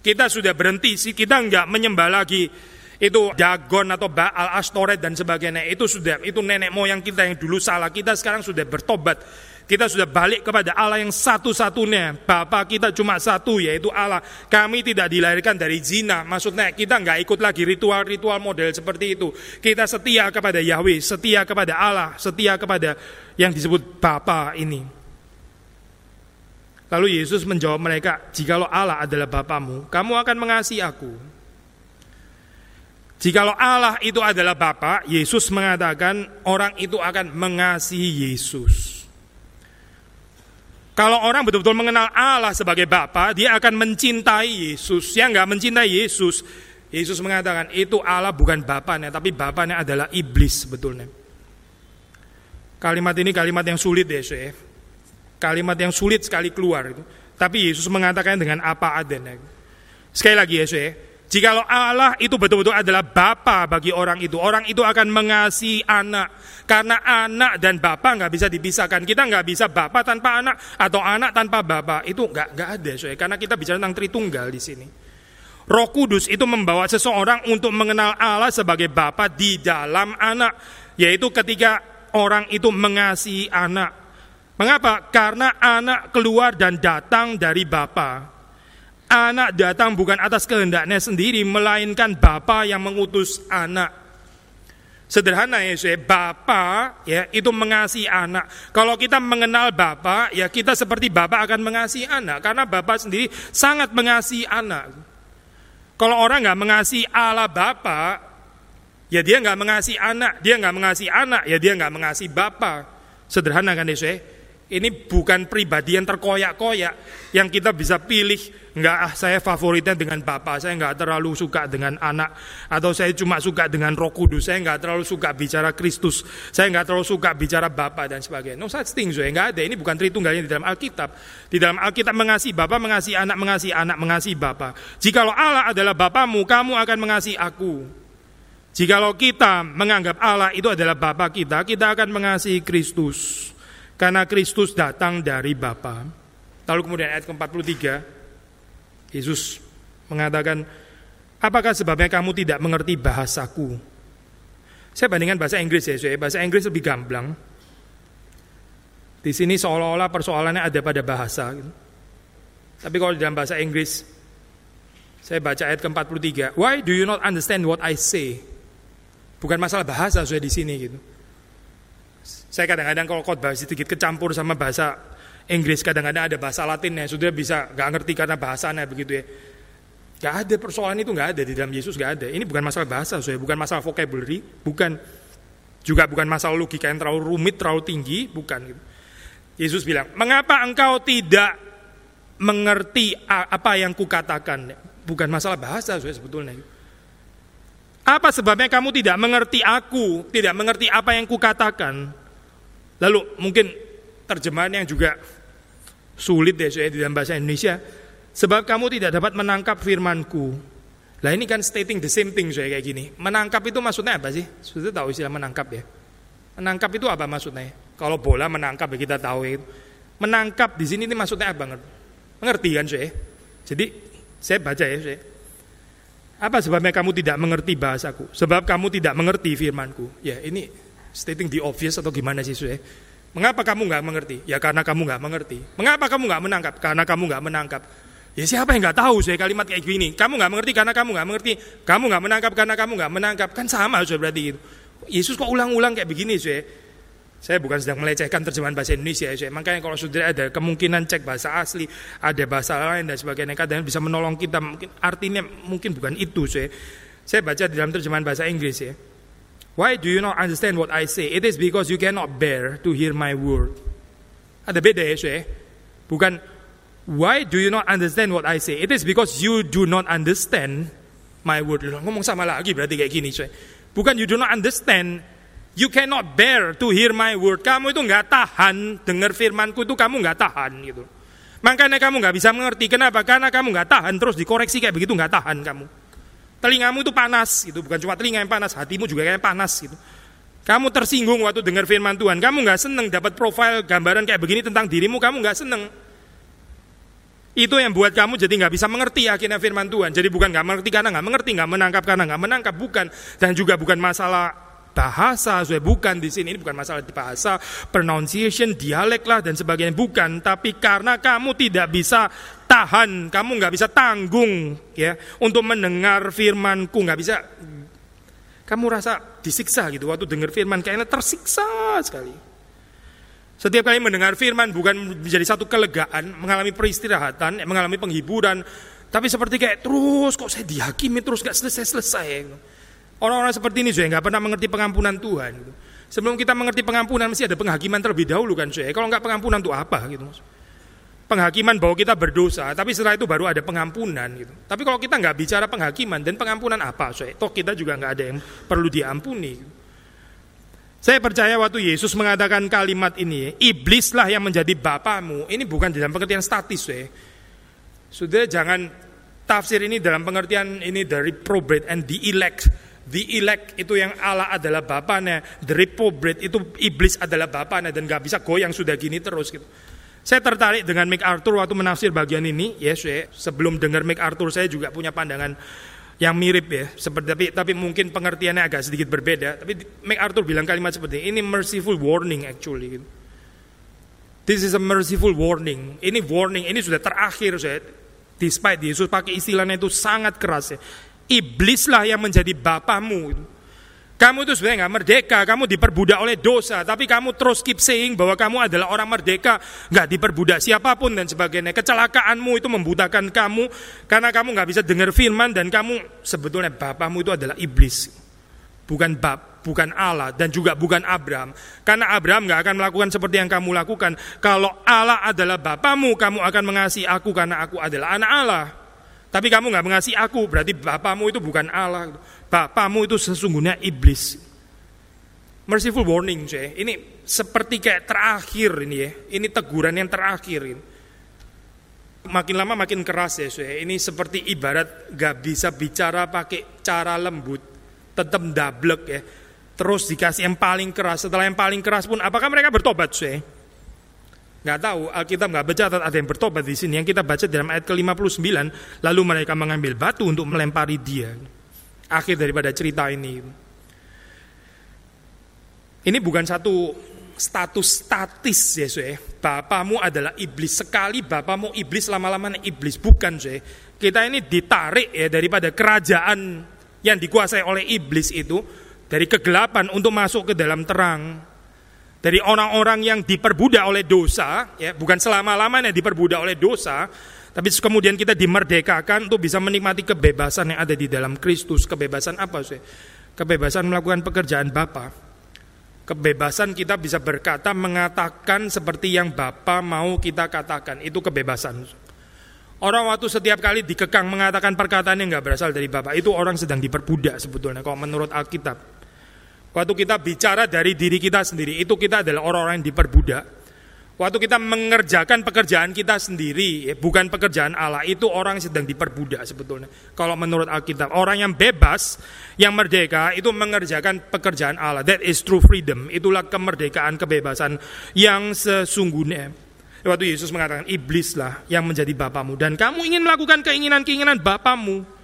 Kita sudah berhenti sih kita nggak menyembah lagi itu Dagon atau Baal Astoret dan sebagainya itu sudah itu nenek moyang kita yang dulu salah kita sekarang sudah bertobat kita sudah balik kepada Allah yang satu-satunya. Bapa kita cuma satu yaitu Allah. Kami tidak dilahirkan dari zina. Maksudnya kita nggak ikut lagi ritual-ritual model seperti itu. Kita setia kepada Yahweh setia kepada Allah setia kepada yang disebut Bapa ini. Lalu Yesus menjawab mereka, "Jikalau Allah adalah Bapamu, kamu akan mengasihi aku, Jikalau Allah itu adalah Bapa, Yesus mengatakan orang itu akan mengasihi Yesus. Kalau orang betul-betul mengenal Allah sebagai Bapa, dia akan mencintai Yesus. Yang nggak mencintai Yesus, Yesus mengatakan itu Allah bukan Bapaknya, tapi Bapaknya adalah iblis sebetulnya. Kalimat ini kalimat yang sulit ya, ya. Kalimat yang sulit sekali keluar. Tapi Yesus mengatakan dengan apa adanya. Sekali lagi ya, ya. Jikalau Allah itu betul-betul adalah Bapa bagi orang itu, orang itu akan mengasihi anak. Karena anak dan Bapa nggak bisa dipisahkan. Kita nggak bisa Bapa tanpa anak atau anak tanpa Bapa. Itu nggak nggak ada, soalnya. Karena kita bicara tentang Tritunggal di sini. Roh Kudus itu membawa seseorang untuk mengenal Allah sebagai Bapa di dalam anak, yaitu ketika orang itu mengasihi anak. Mengapa? Karena anak keluar dan datang dari Bapa. Anak datang bukan atas kehendaknya sendiri, melainkan Bapa yang mengutus anak. Sederhana ya, saya Bapa ya itu mengasihi anak. Kalau kita mengenal Bapa, ya kita seperti Bapa akan mengasihi anak, karena Bapa sendiri sangat mengasihi anak. Kalau orang nggak mengasihi Allah Bapa, ya dia nggak mengasihi anak, dia nggak mengasihi anak, ya dia nggak mengasihi Bapa. Sederhana kan ya, saya? Ini bukan pribadi yang terkoyak-koyak yang kita bisa pilih. Enggak, ah, saya favoritnya dengan bapak, saya enggak terlalu suka dengan anak, atau saya cuma suka dengan Roh Kudus, saya enggak terlalu suka bicara Kristus, saya enggak terlalu suka bicara bapak dan sebagainya. No such thing, saya enggak ada. Ini bukan tritunggalnya di dalam Alkitab. Di dalam Alkitab mengasihi bapak, mengasihi anak, mengasihi anak, mengasihi bapak. Jikalau Allah adalah bapamu, kamu akan mengasihi aku. Jikalau kita menganggap Allah itu adalah Bapa kita, kita akan mengasihi Kristus. Karena Kristus datang dari Bapa. Lalu kemudian ayat ke-43, Yesus mengatakan, apakah sebabnya kamu tidak mengerti bahasaku? Saya bandingkan bahasa Inggris ya, saya. bahasa Inggris lebih gamblang. Di sini seolah-olah persoalannya ada pada bahasa. Tapi kalau dalam bahasa Inggris, saya baca ayat ke-43, Why do you not understand what I say? Bukan masalah bahasa saya di sini gitu. Saya kadang-kadang kalau khotbah sedikit kecampur sama bahasa Inggris, kadang-kadang ada bahasa Latinnya, sudah bisa nggak ngerti karena bahasanya begitu ya. Gak ada persoalan itu nggak ada di dalam Yesus nggak ada. Ini bukan masalah bahasa, saya bukan masalah vocabulary, bukan juga bukan masalah logika yang terlalu rumit, terlalu tinggi, bukan. Yesus bilang, mengapa engkau tidak mengerti apa yang kukatakan? Bukan masalah bahasa, saya sebetulnya. Apa sebabnya kamu tidak mengerti aku, tidak mengerti apa yang kukatakan? Lalu mungkin terjemahan yang juga sulit ya saya di dalam bahasa Indonesia. Sebab kamu tidak dapat menangkap firmanku. Lah ini kan stating the same thing saya kayak gini. Menangkap itu maksudnya apa sih? Sudah tahu istilah menangkap ya? Menangkap itu apa maksudnya? Kalau bola menangkap ya kita tahu itu. Menangkap di sini ini maksudnya apa? Mengerti kan saya? Jadi saya baca ya saya. Apa sebabnya kamu tidak mengerti bahasaku? Sebab kamu tidak mengerti firmanku. Ya ini stating the obvious atau gimana sih saya? Mengapa kamu nggak mengerti? Ya karena kamu nggak mengerti. Mengapa kamu nggak menangkap? Karena kamu nggak menangkap. Ya siapa yang nggak tahu saya kalimat kayak gini? Kamu nggak mengerti karena kamu nggak mengerti. Kamu nggak menangkap karena kamu nggak menangkap. Kan sama sudah berarti itu. Yesus kok ulang-ulang kayak begini saya? Saya bukan sedang melecehkan terjemahan bahasa Indonesia ya. Makanya kalau sudah ada kemungkinan cek bahasa asli, ada bahasa lain dan sebagainya, kadang bisa menolong kita. Mungkin artinya mungkin bukan itu saya. Saya baca di dalam terjemahan bahasa Inggris ya. Why do you not understand what I say? It is because you cannot bear to hear my word. Ada beda ya saya. Bukan why do you not understand what I say? It is because you do not understand my word. Ngomong sama lagi berarti kayak gini saya. Bukan you do not understand You cannot bear to hear my word. Kamu itu nggak tahan dengar firmanku itu kamu nggak tahan gitu. Makanya kamu nggak bisa mengerti. Kenapa? Karena kamu nggak tahan terus dikoreksi kayak begitu nggak tahan kamu. Telingamu itu panas itu bukan cuma telinga yang panas, hatimu juga kayak panas gitu. Kamu tersinggung waktu dengar firman Tuhan. Kamu nggak seneng dapat profil gambaran kayak begini tentang dirimu. Kamu nggak seneng. Itu yang buat kamu jadi nggak bisa mengerti akhirnya firman Tuhan. Jadi bukan nggak mengerti karena nggak mengerti, nggak menangkap karena nggak menangkap, bukan. Dan juga bukan masalah bahasa, bukan di sini ini bukan masalah di bahasa, pronunciation, dialek lah dan sebagainya bukan, tapi karena kamu tidak bisa tahan, kamu nggak bisa tanggung ya untuk mendengar firmanku, nggak bisa kamu rasa disiksa gitu waktu dengar firman kayaknya tersiksa sekali. Setiap kali mendengar firman bukan menjadi satu kelegaan, mengalami peristirahatan, mengalami penghiburan, tapi seperti kayak terus kok saya dihakimi terus gak selesai-selesai. Orang-orang seperti ini juga nggak pernah mengerti pengampunan Tuhan. Gitu. Sebelum kita mengerti pengampunan mesti ada penghakiman terlebih dahulu kan saya. Kalau nggak pengampunan itu apa gitu Penghakiman bahwa kita berdosa, tapi setelah itu baru ada pengampunan gitu. Tapi kalau kita nggak bicara penghakiman dan pengampunan apa, saya toh kita juga nggak ada yang perlu diampuni. Gitu. Saya percaya waktu Yesus mengatakan kalimat ini, iblislah yang menjadi bapamu. Ini bukan dalam pengertian statis, saya. Sudah jangan tafsir ini dalam pengertian ini dari reprobate and the elect The elect itu yang Allah adalah bapaknya, the reprobate itu iblis adalah bapaknya dan gak bisa goyang sudah gini terus gitu. Saya tertarik dengan MacArthur waktu menafsir bagian ini, ya, sebelum dengar MacArthur saya juga punya pandangan yang mirip ya, seperti tapi, tapi mungkin pengertiannya agak sedikit berbeda. Tapi MacArthur bilang kalimat seperti ini, ini merciful warning actually. Gitu. This is a merciful warning. Ini warning, ini sudah terakhir saya. Despite Yesus pakai istilahnya itu sangat keras ya. Iblislah yang menjadi bapamu. Kamu itu sebenarnya nggak merdeka, kamu diperbudak oleh dosa, tapi kamu terus keep saying bahwa kamu adalah orang merdeka, nggak diperbudak siapa pun dan sebagainya. Kecelakaanmu itu membutakan kamu karena kamu nggak bisa dengar firman dan kamu sebetulnya bapamu itu adalah iblis, bukan bab, bukan Allah dan juga bukan Abraham. Karena Abraham nggak akan melakukan seperti yang kamu lakukan. Kalau Allah adalah bapamu, kamu akan mengasihi aku karena aku adalah anak Allah. Tapi kamu nggak mengasihi aku, berarti bapamu itu bukan Allah. Bapamu itu sesungguhnya iblis. Merciful warning, saya. Ini seperti kayak terakhir ini ya. Ini teguran yang terakhir ini. Makin lama makin keras ya, saya. Ini seperti ibarat gak bisa bicara pakai cara lembut, tetap dablek ya. Terus dikasih yang paling keras. Setelah yang paling keras pun, apakah mereka bertobat, saya? Nggak tahu Alkitab nggak baca ada yang bertobat di sini. Yang kita baca dalam ayat ke-59 lalu mereka mengambil batu untuk melempari dia. Akhir daripada cerita ini. Ini bukan satu status statis ya saya bapamu adalah iblis. Sekali bapamu iblis lama-lama iblis. Bukan saya kita ini ditarik ya daripada kerajaan yang dikuasai oleh iblis itu dari kegelapan untuk masuk ke dalam terang dari orang-orang yang diperbudak oleh dosa, ya, bukan selama-lamanya diperbudak oleh dosa, tapi kemudian kita dimerdekakan untuk bisa menikmati kebebasan yang ada di dalam Kristus. Kebebasan apa sih? Kebebasan melakukan pekerjaan Bapa. Kebebasan kita bisa berkata, mengatakan seperti yang Bapa mau kita katakan. Itu kebebasan. Orang waktu setiap kali dikekang mengatakan perkataan yang nggak berasal dari Bapak, itu orang sedang diperbudak sebetulnya. Kalau menurut Alkitab. Waktu kita bicara dari diri kita sendiri, itu kita adalah orang-orang yang diperbudak. Waktu kita mengerjakan pekerjaan kita sendiri, ya, bukan pekerjaan Allah, itu orang sedang diperbudak sebetulnya. Kalau menurut Alkitab, orang yang bebas, yang merdeka, itu mengerjakan pekerjaan Allah. That is true freedom. Itulah kemerdekaan, kebebasan yang sesungguhnya. Waktu Yesus mengatakan, iblislah yang menjadi bapamu. Dan kamu ingin melakukan keinginan-keinginan bapamu.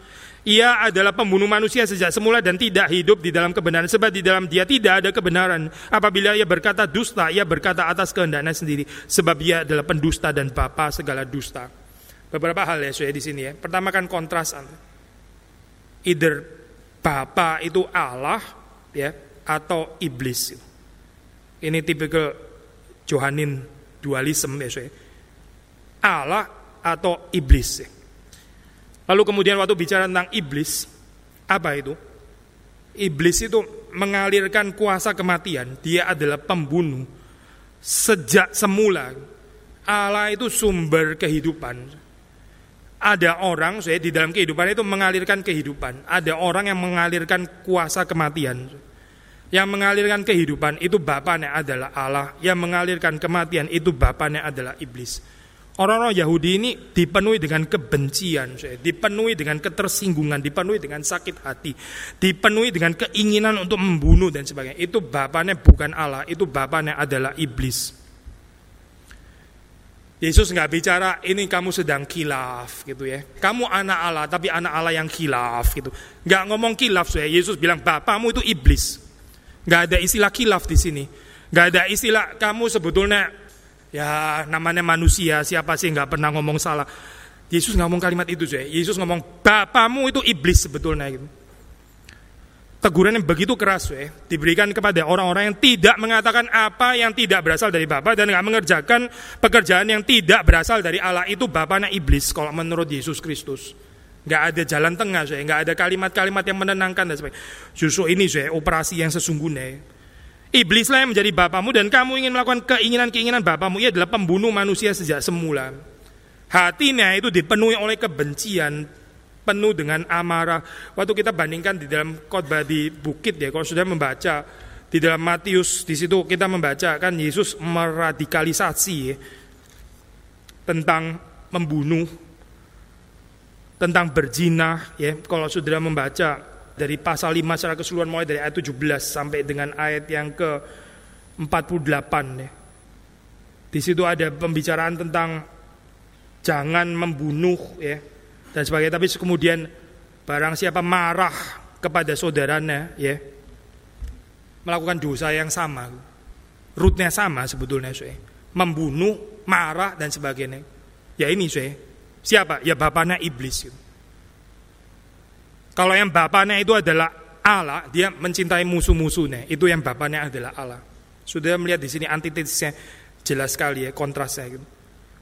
Ia adalah pembunuh manusia sejak semula dan tidak hidup di dalam kebenaran sebab di dalam dia tidak ada kebenaran. Apabila ia berkata dusta, ia berkata atas kehendaknya sendiri sebab ia adalah pendusta dan bapa segala dusta. Beberapa hal ya saya di sini ya. Pertama kan kontras either bapa itu Allah ya atau iblis. Ini tipikal Johanin dualisme ya saya. Allah atau iblis. Ya. Lalu kemudian waktu bicara tentang iblis, apa itu? Iblis itu mengalirkan kuasa kematian. Dia adalah pembunuh. Sejak semula Allah itu sumber kehidupan. Ada orang saya di dalam kehidupan itu mengalirkan kehidupan. Ada orang yang mengalirkan kuasa kematian. Yang mengalirkan kehidupan itu bapaknya adalah Allah. Yang mengalirkan kematian itu bapaknya adalah iblis. Orang-orang Yahudi ini dipenuhi dengan kebencian, dipenuhi dengan ketersinggungan, dipenuhi dengan sakit hati, dipenuhi dengan keinginan untuk membunuh dan sebagainya. Itu bapaknya bukan Allah, itu bapaknya adalah iblis. Yesus nggak bicara ini kamu sedang kilaf gitu ya. Kamu anak Allah tapi anak Allah yang kilaf gitu. Nggak ngomong kilaf saya. Yesus bilang bapamu itu iblis. Nggak ada istilah kilaf di sini. Nggak ada istilah kamu sebetulnya ya namanya manusia siapa sih nggak pernah ngomong salah. Yesus ngomong kalimat itu saya. Yesus ngomong bapamu itu iblis sebetulnya gitu teguran yang begitu keras ya, diberikan kepada orang-orang yang tidak mengatakan apa yang tidak berasal dari Bapa dan nggak mengerjakan pekerjaan yang tidak berasal dari Allah itu bapaknya iblis kalau menurut Yesus Kristus. Nggak ada jalan tengah saya, nggak ada kalimat-kalimat yang menenangkan dan sebagainya. Justru ini saya operasi yang sesungguhnya. Iblislah yang menjadi bapamu dan kamu ingin melakukan keinginan-keinginan bapamu. Ia adalah pembunuh manusia sejak semula. Hatinya itu dipenuhi oleh kebencian, penuh dengan amarah. Waktu kita bandingkan di dalam khotbah di bukit ya, kalau sudah membaca di dalam Matius di situ kita membaca kan Yesus meradikalisasi ya, tentang membunuh, tentang berzina ya. Kalau sudah membaca dari pasal 5 secara keseluruhan mulai dari ayat 17 sampai dengan ayat yang ke 48 ya. Di situ ada pembicaraan tentang jangan membunuh ya dan sebagainya. Tapi kemudian barang siapa marah kepada saudaranya, ya melakukan dosa yang sama, rootnya sama sebetulnya, saya membunuh, marah dan sebagainya. Ya ini saya siapa? Ya bapaknya iblis. Gitu. Kalau yang bapaknya itu adalah Allah, dia mencintai musuh-musuhnya. Itu yang bapaknya adalah Allah. Sudah melihat di sini antitesisnya jelas sekali ya kontrasnya. Gitu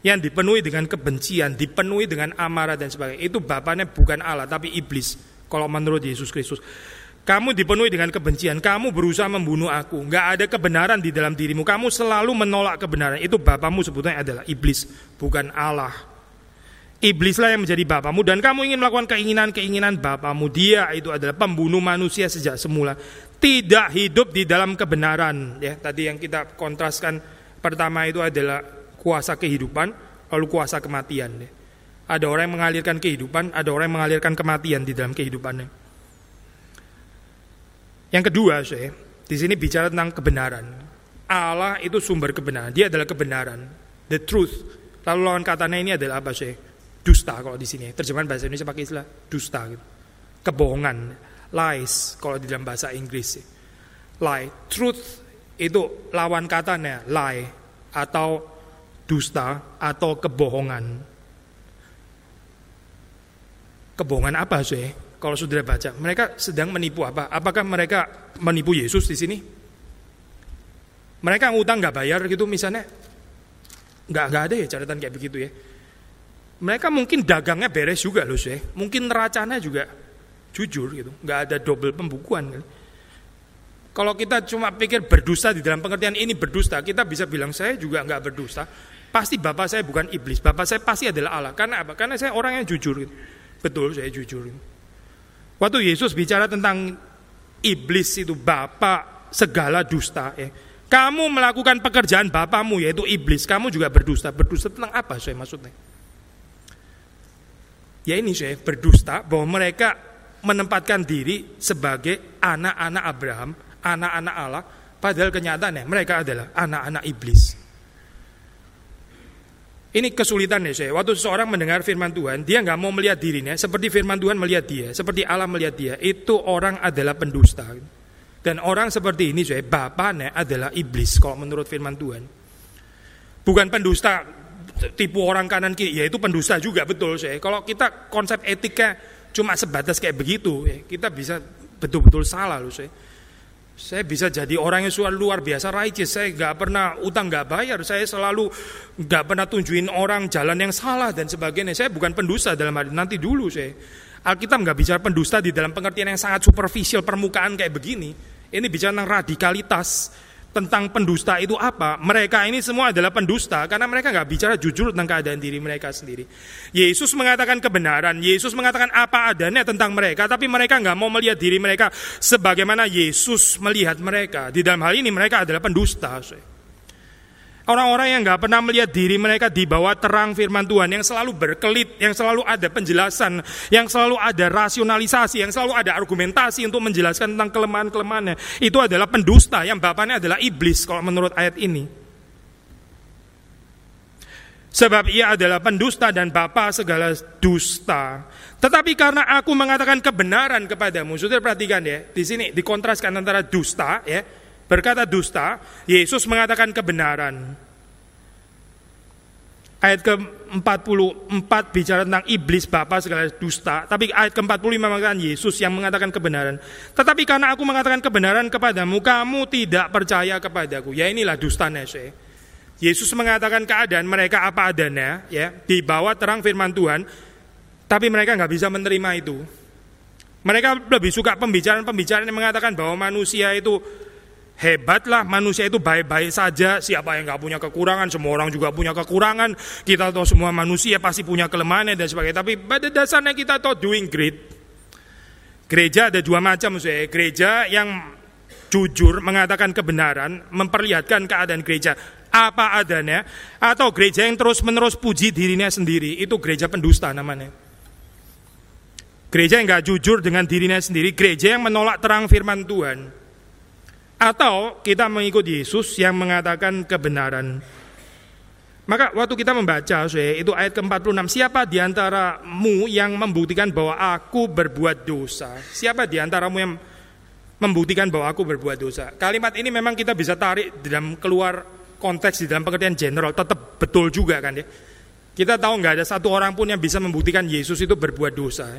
yang dipenuhi dengan kebencian, dipenuhi dengan amarah dan sebagainya. Itu bapaknya bukan Allah tapi iblis kalau menurut Yesus Kristus. Kamu dipenuhi dengan kebencian, kamu berusaha membunuh aku. Nggak ada kebenaran di dalam dirimu. Kamu selalu menolak kebenaran. Itu bapamu sebetulnya adalah iblis, bukan Allah. Iblislah yang menjadi bapamu dan kamu ingin melakukan keinginan-keinginan bapamu. Dia itu adalah pembunuh manusia sejak semula. Tidak hidup di dalam kebenaran. Ya, tadi yang kita kontraskan pertama itu adalah kuasa kehidupan, lalu kuasa kematian. Ada orang yang mengalirkan kehidupan, ada orang yang mengalirkan kematian di dalam kehidupannya. Yang kedua, saya di sini bicara tentang kebenaran. Allah itu sumber kebenaran, dia adalah kebenaran, the truth. Lalu lawan katanya ini adalah apa sih? Dusta kalau di sini. Terjemahan bahasa Indonesia pakai istilah dusta gitu. Kebohongan, lies kalau di dalam bahasa Inggris. Lie, truth itu lawan katanya lie atau dusta atau kebohongan. Kebohongan apa sih? Kalau sudah baca, mereka sedang menipu apa? Apakah mereka menipu Yesus di sini? Mereka ngutang nggak bayar gitu misalnya? Nggak nggak ada ya catatan kayak begitu ya. Mereka mungkin dagangnya beres juga loh sih. Mungkin neracanya juga jujur gitu. Nggak ada double pembukuan. Gitu. Kalau kita cuma pikir berdusta di dalam pengertian ini berdusta, kita bisa bilang saya juga nggak berdusta. Pasti bapak saya bukan iblis, bapak saya pasti adalah Allah. Karena apa? Karena saya orang yang jujur. Betul, saya jujur. Waktu Yesus bicara tentang iblis itu bapak segala dusta, ya. Kamu melakukan pekerjaan bapamu yaitu iblis, kamu juga berdusta. Berdusta tentang apa saya maksudnya? Ya ini saya berdusta bahwa mereka menempatkan diri sebagai anak-anak Abraham, anak-anak Allah, padahal kenyataannya mereka adalah anak-anak iblis. Ini kesulitan ya saya. Waktu seseorang mendengar firman Tuhan, dia nggak mau melihat dirinya seperti firman Tuhan melihat dia, seperti Allah melihat dia. Itu orang adalah pendusta. Dan orang seperti ini saya, bapaknya adalah iblis kalau menurut firman Tuhan. Bukan pendusta tipu orang kanan kiri, ya itu pendusta juga betul saya. Kalau kita konsep etika cuma sebatas kayak begitu, ya, kita bisa betul-betul salah loh saya. Saya bisa jadi orang yang suara luar biasa righteous. Saya nggak pernah utang nggak bayar. Saya selalu nggak pernah tunjukin orang jalan yang salah dan sebagainya. Saya bukan pendusta dalam hal nanti dulu saya. Alkitab nggak bicara pendusta di dalam pengertian yang sangat superficial permukaan kayak begini. Ini bicara tentang radikalitas tentang pendusta itu apa? Mereka ini semua adalah pendusta karena mereka nggak bicara jujur tentang keadaan diri mereka sendiri. Yesus mengatakan kebenaran, Yesus mengatakan apa adanya tentang mereka, tapi mereka nggak mau melihat diri mereka sebagaimana Yesus melihat mereka. Di dalam hal ini mereka adalah pendusta. Orang-orang yang nggak pernah melihat diri mereka di bawah terang firman Tuhan, yang selalu berkelit, yang selalu ada penjelasan, yang selalu ada rasionalisasi, yang selalu ada argumentasi untuk menjelaskan tentang kelemahan-kelemahannya. Itu adalah pendusta, yang bapaknya adalah iblis kalau menurut ayat ini. Sebab ia adalah pendusta dan bapa segala dusta. Tetapi karena aku mengatakan kebenaran kepadamu, sudah perhatikan ya, di sini dikontraskan antara dusta ya, berkata dusta, Yesus mengatakan kebenaran. Ayat ke-44 bicara tentang iblis Bapa segala dusta. Tapi ayat ke-45 mengatakan Yesus yang mengatakan kebenaran. Tetapi karena aku mengatakan kebenaran kepadamu, kamu tidak percaya kepadaku. Ya inilah dusta Nese. Yesus mengatakan keadaan mereka apa adanya, ya di bawah terang firman Tuhan, tapi mereka nggak bisa menerima itu. Mereka lebih suka pembicaraan-pembicaraan yang mengatakan bahwa manusia itu Hebatlah manusia itu baik-baik saja. Siapa yang nggak punya kekurangan, semua orang juga punya kekurangan. Kita tahu semua manusia pasti punya kelemahan dan sebagainya. Tapi pada dasarnya kita tahu doing great. Gereja ada dua macam, saya. Gereja yang jujur mengatakan kebenaran, memperlihatkan keadaan gereja apa adanya, atau gereja yang terus-menerus puji dirinya sendiri, itu gereja pendusta namanya. Gereja yang nggak jujur dengan dirinya sendiri, gereja yang menolak terang firman Tuhan. Atau kita mengikut Yesus yang mengatakan kebenaran. Maka waktu kita membaca itu ayat ke-46, siapa di antaramu yang membuktikan bahwa aku berbuat dosa? Siapa di antaramu yang membuktikan bahwa aku berbuat dosa? Kalimat ini memang kita bisa tarik dalam keluar konteks di dalam pengertian general, tetap betul juga kan ya. Kita tahu nggak ada satu orang pun yang bisa membuktikan Yesus itu berbuat dosa.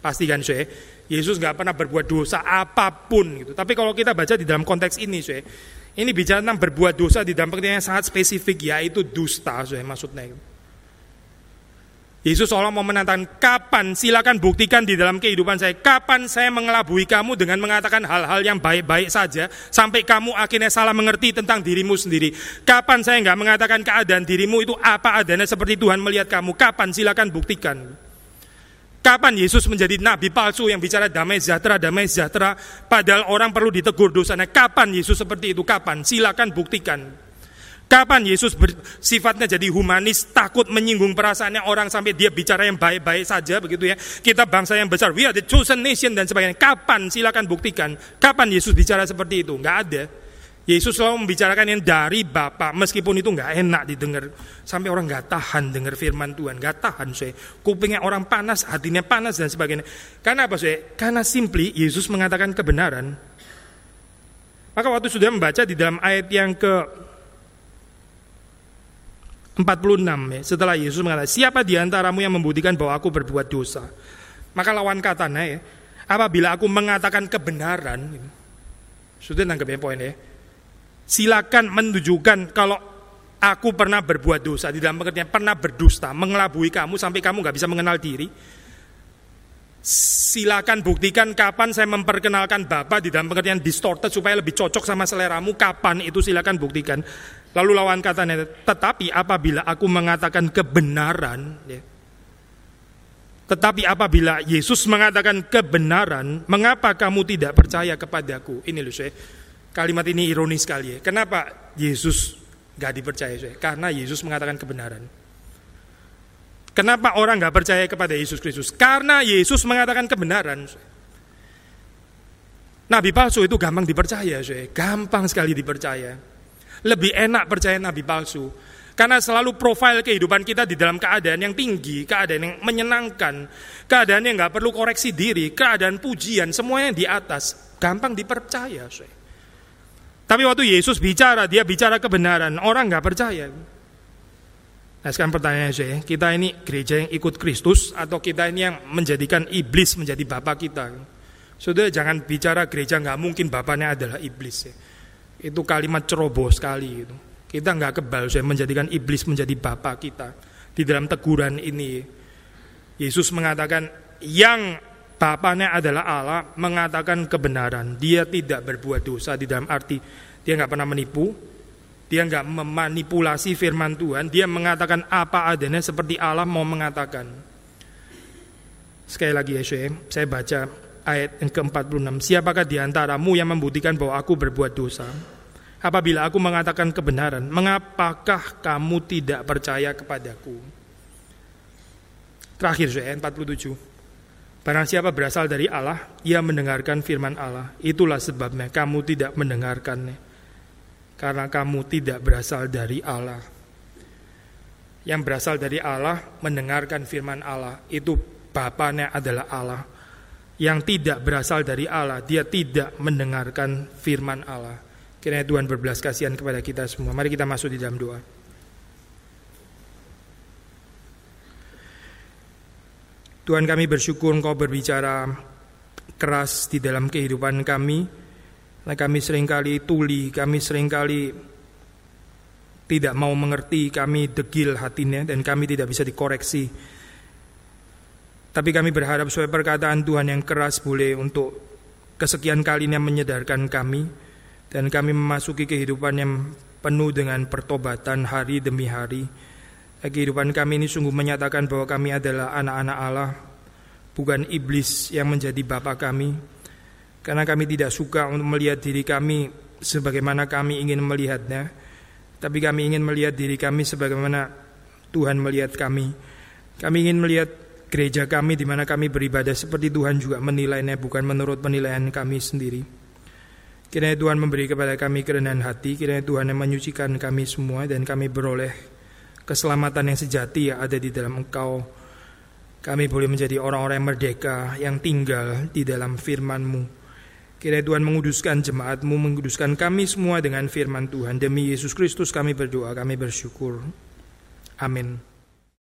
Pastikan saya, Yesus nggak pernah berbuat dosa apa pun gitu. Tapi kalau kita baca di dalam konteks ini, saya, ini bicara tentang berbuat dosa di dalam pengertian yang sangat spesifik, yaitu dusta, saya maksudnya. Yesus seolah mau menantang, kapan silakan buktikan di dalam kehidupan saya, kapan saya mengelabui kamu dengan mengatakan hal-hal yang baik-baik saja, sampai kamu akhirnya salah mengerti tentang dirimu sendiri. Kapan saya nggak mengatakan keadaan dirimu itu apa adanya seperti Tuhan melihat kamu, kapan silakan buktikan. Kapan Yesus menjadi nabi palsu yang bicara damai sejahtera, damai sejahtera, padahal orang perlu ditegur dosanya. Kapan Yesus seperti itu? Kapan? Silakan buktikan. Kapan Yesus sifatnya jadi humanis, takut menyinggung perasaannya orang sampai dia bicara yang baik-baik saja begitu ya. Kita bangsa yang besar, we are the chosen nation dan sebagainya. Kapan? Silakan buktikan. Kapan Yesus bicara seperti itu? Enggak ada. Yesus selalu membicarakan yang dari Bapa, meskipun itu nggak enak didengar. Sampai orang nggak tahan dengar firman Tuhan, nggak tahan saya. Kupingnya orang panas, hatinya panas dan sebagainya. Karena apa saya? Karena simply Yesus mengatakan kebenaran. Maka waktu sudah membaca di dalam ayat yang ke 46 ya, setelah Yesus mengatakan, siapa di antaramu yang membuktikan bahwa aku berbuat dosa? Maka lawan katanya ya, apabila aku mengatakan kebenaran, sudah nangkep ya poinnya ya, silakan menunjukkan kalau aku pernah berbuat dosa di dalam pengertian pernah berdusta, mengelabui kamu sampai kamu nggak bisa mengenal diri. Silakan buktikan kapan saya memperkenalkan Bapak di dalam pengertian distorted supaya lebih cocok sama seleramu. Kapan itu silakan buktikan. Lalu lawan katanya, tetapi apabila aku mengatakan kebenaran, ya, tetapi apabila Yesus mengatakan kebenaran, mengapa kamu tidak percaya kepadaku? Ini loh saya Kalimat ini ironis sekali ya. Kenapa Yesus gak dipercaya? Saya? Karena Yesus mengatakan kebenaran. Kenapa orang gak percaya kepada Yesus Kristus? Karena Yesus mengatakan kebenaran. Nabi palsu itu gampang dipercaya, saya. gampang sekali dipercaya. Lebih enak percaya nabi palsu. Karena selalu profil kehidupan kita di dalam keadaan yang tinggi, keadaan yang menyenangkan, keadaan yang gak perlu koreksi diri, keadaan pujian, semuanya di atas. Gampang dipercaya. Saya. Tapi waktu Yesus bicara, dia bicara kebenaran, orang nggak percaya. Nah sekarang pertanyaannya saya, kita ini gereja yang ikut Kristus atau kita ini yang menjadikan iblis menjadi bapak kita? Saudara jangan bicara gereja nggak mungkin bapaknya adalah iblis ya. Itu kalimat ceroboh sekali itu. Kita nggak kebal saya menjadikan iblis menjadi bapak kita di dalam teguran ini. Yesus mengatakan yang bapaknya adalah Allah mengatakan kebenaran. Dia tidak berbuat dosa di dalam arti dia nggak pernah menipu, dia nggak memanipulasi firman Tuhan. Dia mengatakan apa adanya seperti Allah mau mengatakan. Sekali lagi ya saya baca ayat yang ke-46. Siapakah di antaramu yang membuktikan bahwa aku berbuat dosa? Apabila aku mengatakan kebenaran, mengapakah kamu tidak percaya kepadaku? Terakhir ayat 47. Barang siapa berasal dari Allah, ia mendengarkan firman Allah. Itulah sebabnya kamu tidak mendengarkannya. Karena kamu tidak berasal dari Allah. Yang berasal dari Allah mendengarkan firman Allah. Itu Bapaknya adalah Allah. Yang tidak berasal dari Allah, dia tidak mendengarkan firman Allah. Kiranya Tuhan berbelas kasihan kepada kita semua. Mari kita masuk di dalam doa. Tuhan kami bersyukur Engkau berbicara keras di dalam kehidupan kami. Nah, kami sering kali tuli, kami sering kali tidak mau mengerti, kami degil hatinya dan kami tidak bisa dikoreksi. Tapi kami berharap supaya perkataan Tuhan yang keras boleh untuk kesekian kalinya menyedarkan kami dan kami memasuki kehidupan yang penuh dengan pertobatan hari demi hari Kehidupan kami ini sungguh menyatakan bahwa kami adalah anak-anak Allah, bukan iblis yang menjadi bapak kami. Karena kami tidak suka untuk melihat diri kami sebagaimana kami ingin melihatnya, tapi kami ingin melihat diri kami sebagaimana Tuhan melihat kami. Kami ingin melihat gereja kami di mana kami beribadah seperti Tuhan juga menilainya bukan menurut penilaian kami sendiri. Kiranya Tuhan memberi kepada kami kerendahan hati, kiranya Tuhan yang menyucikan kami semua dan kami beroleh keselamatan yang sejati yang ada di dalam Engkau. Kami boleh menjadi orang-orang yang merdeka yang tinggal di dalam firman-Mu. Kiranya Tuhan menguduskan jemaat-Mu, menguduskan kami semua dengan firman Tuhan. Demi Yesus Kristus kami berdoa, kami bersyukur. Amin.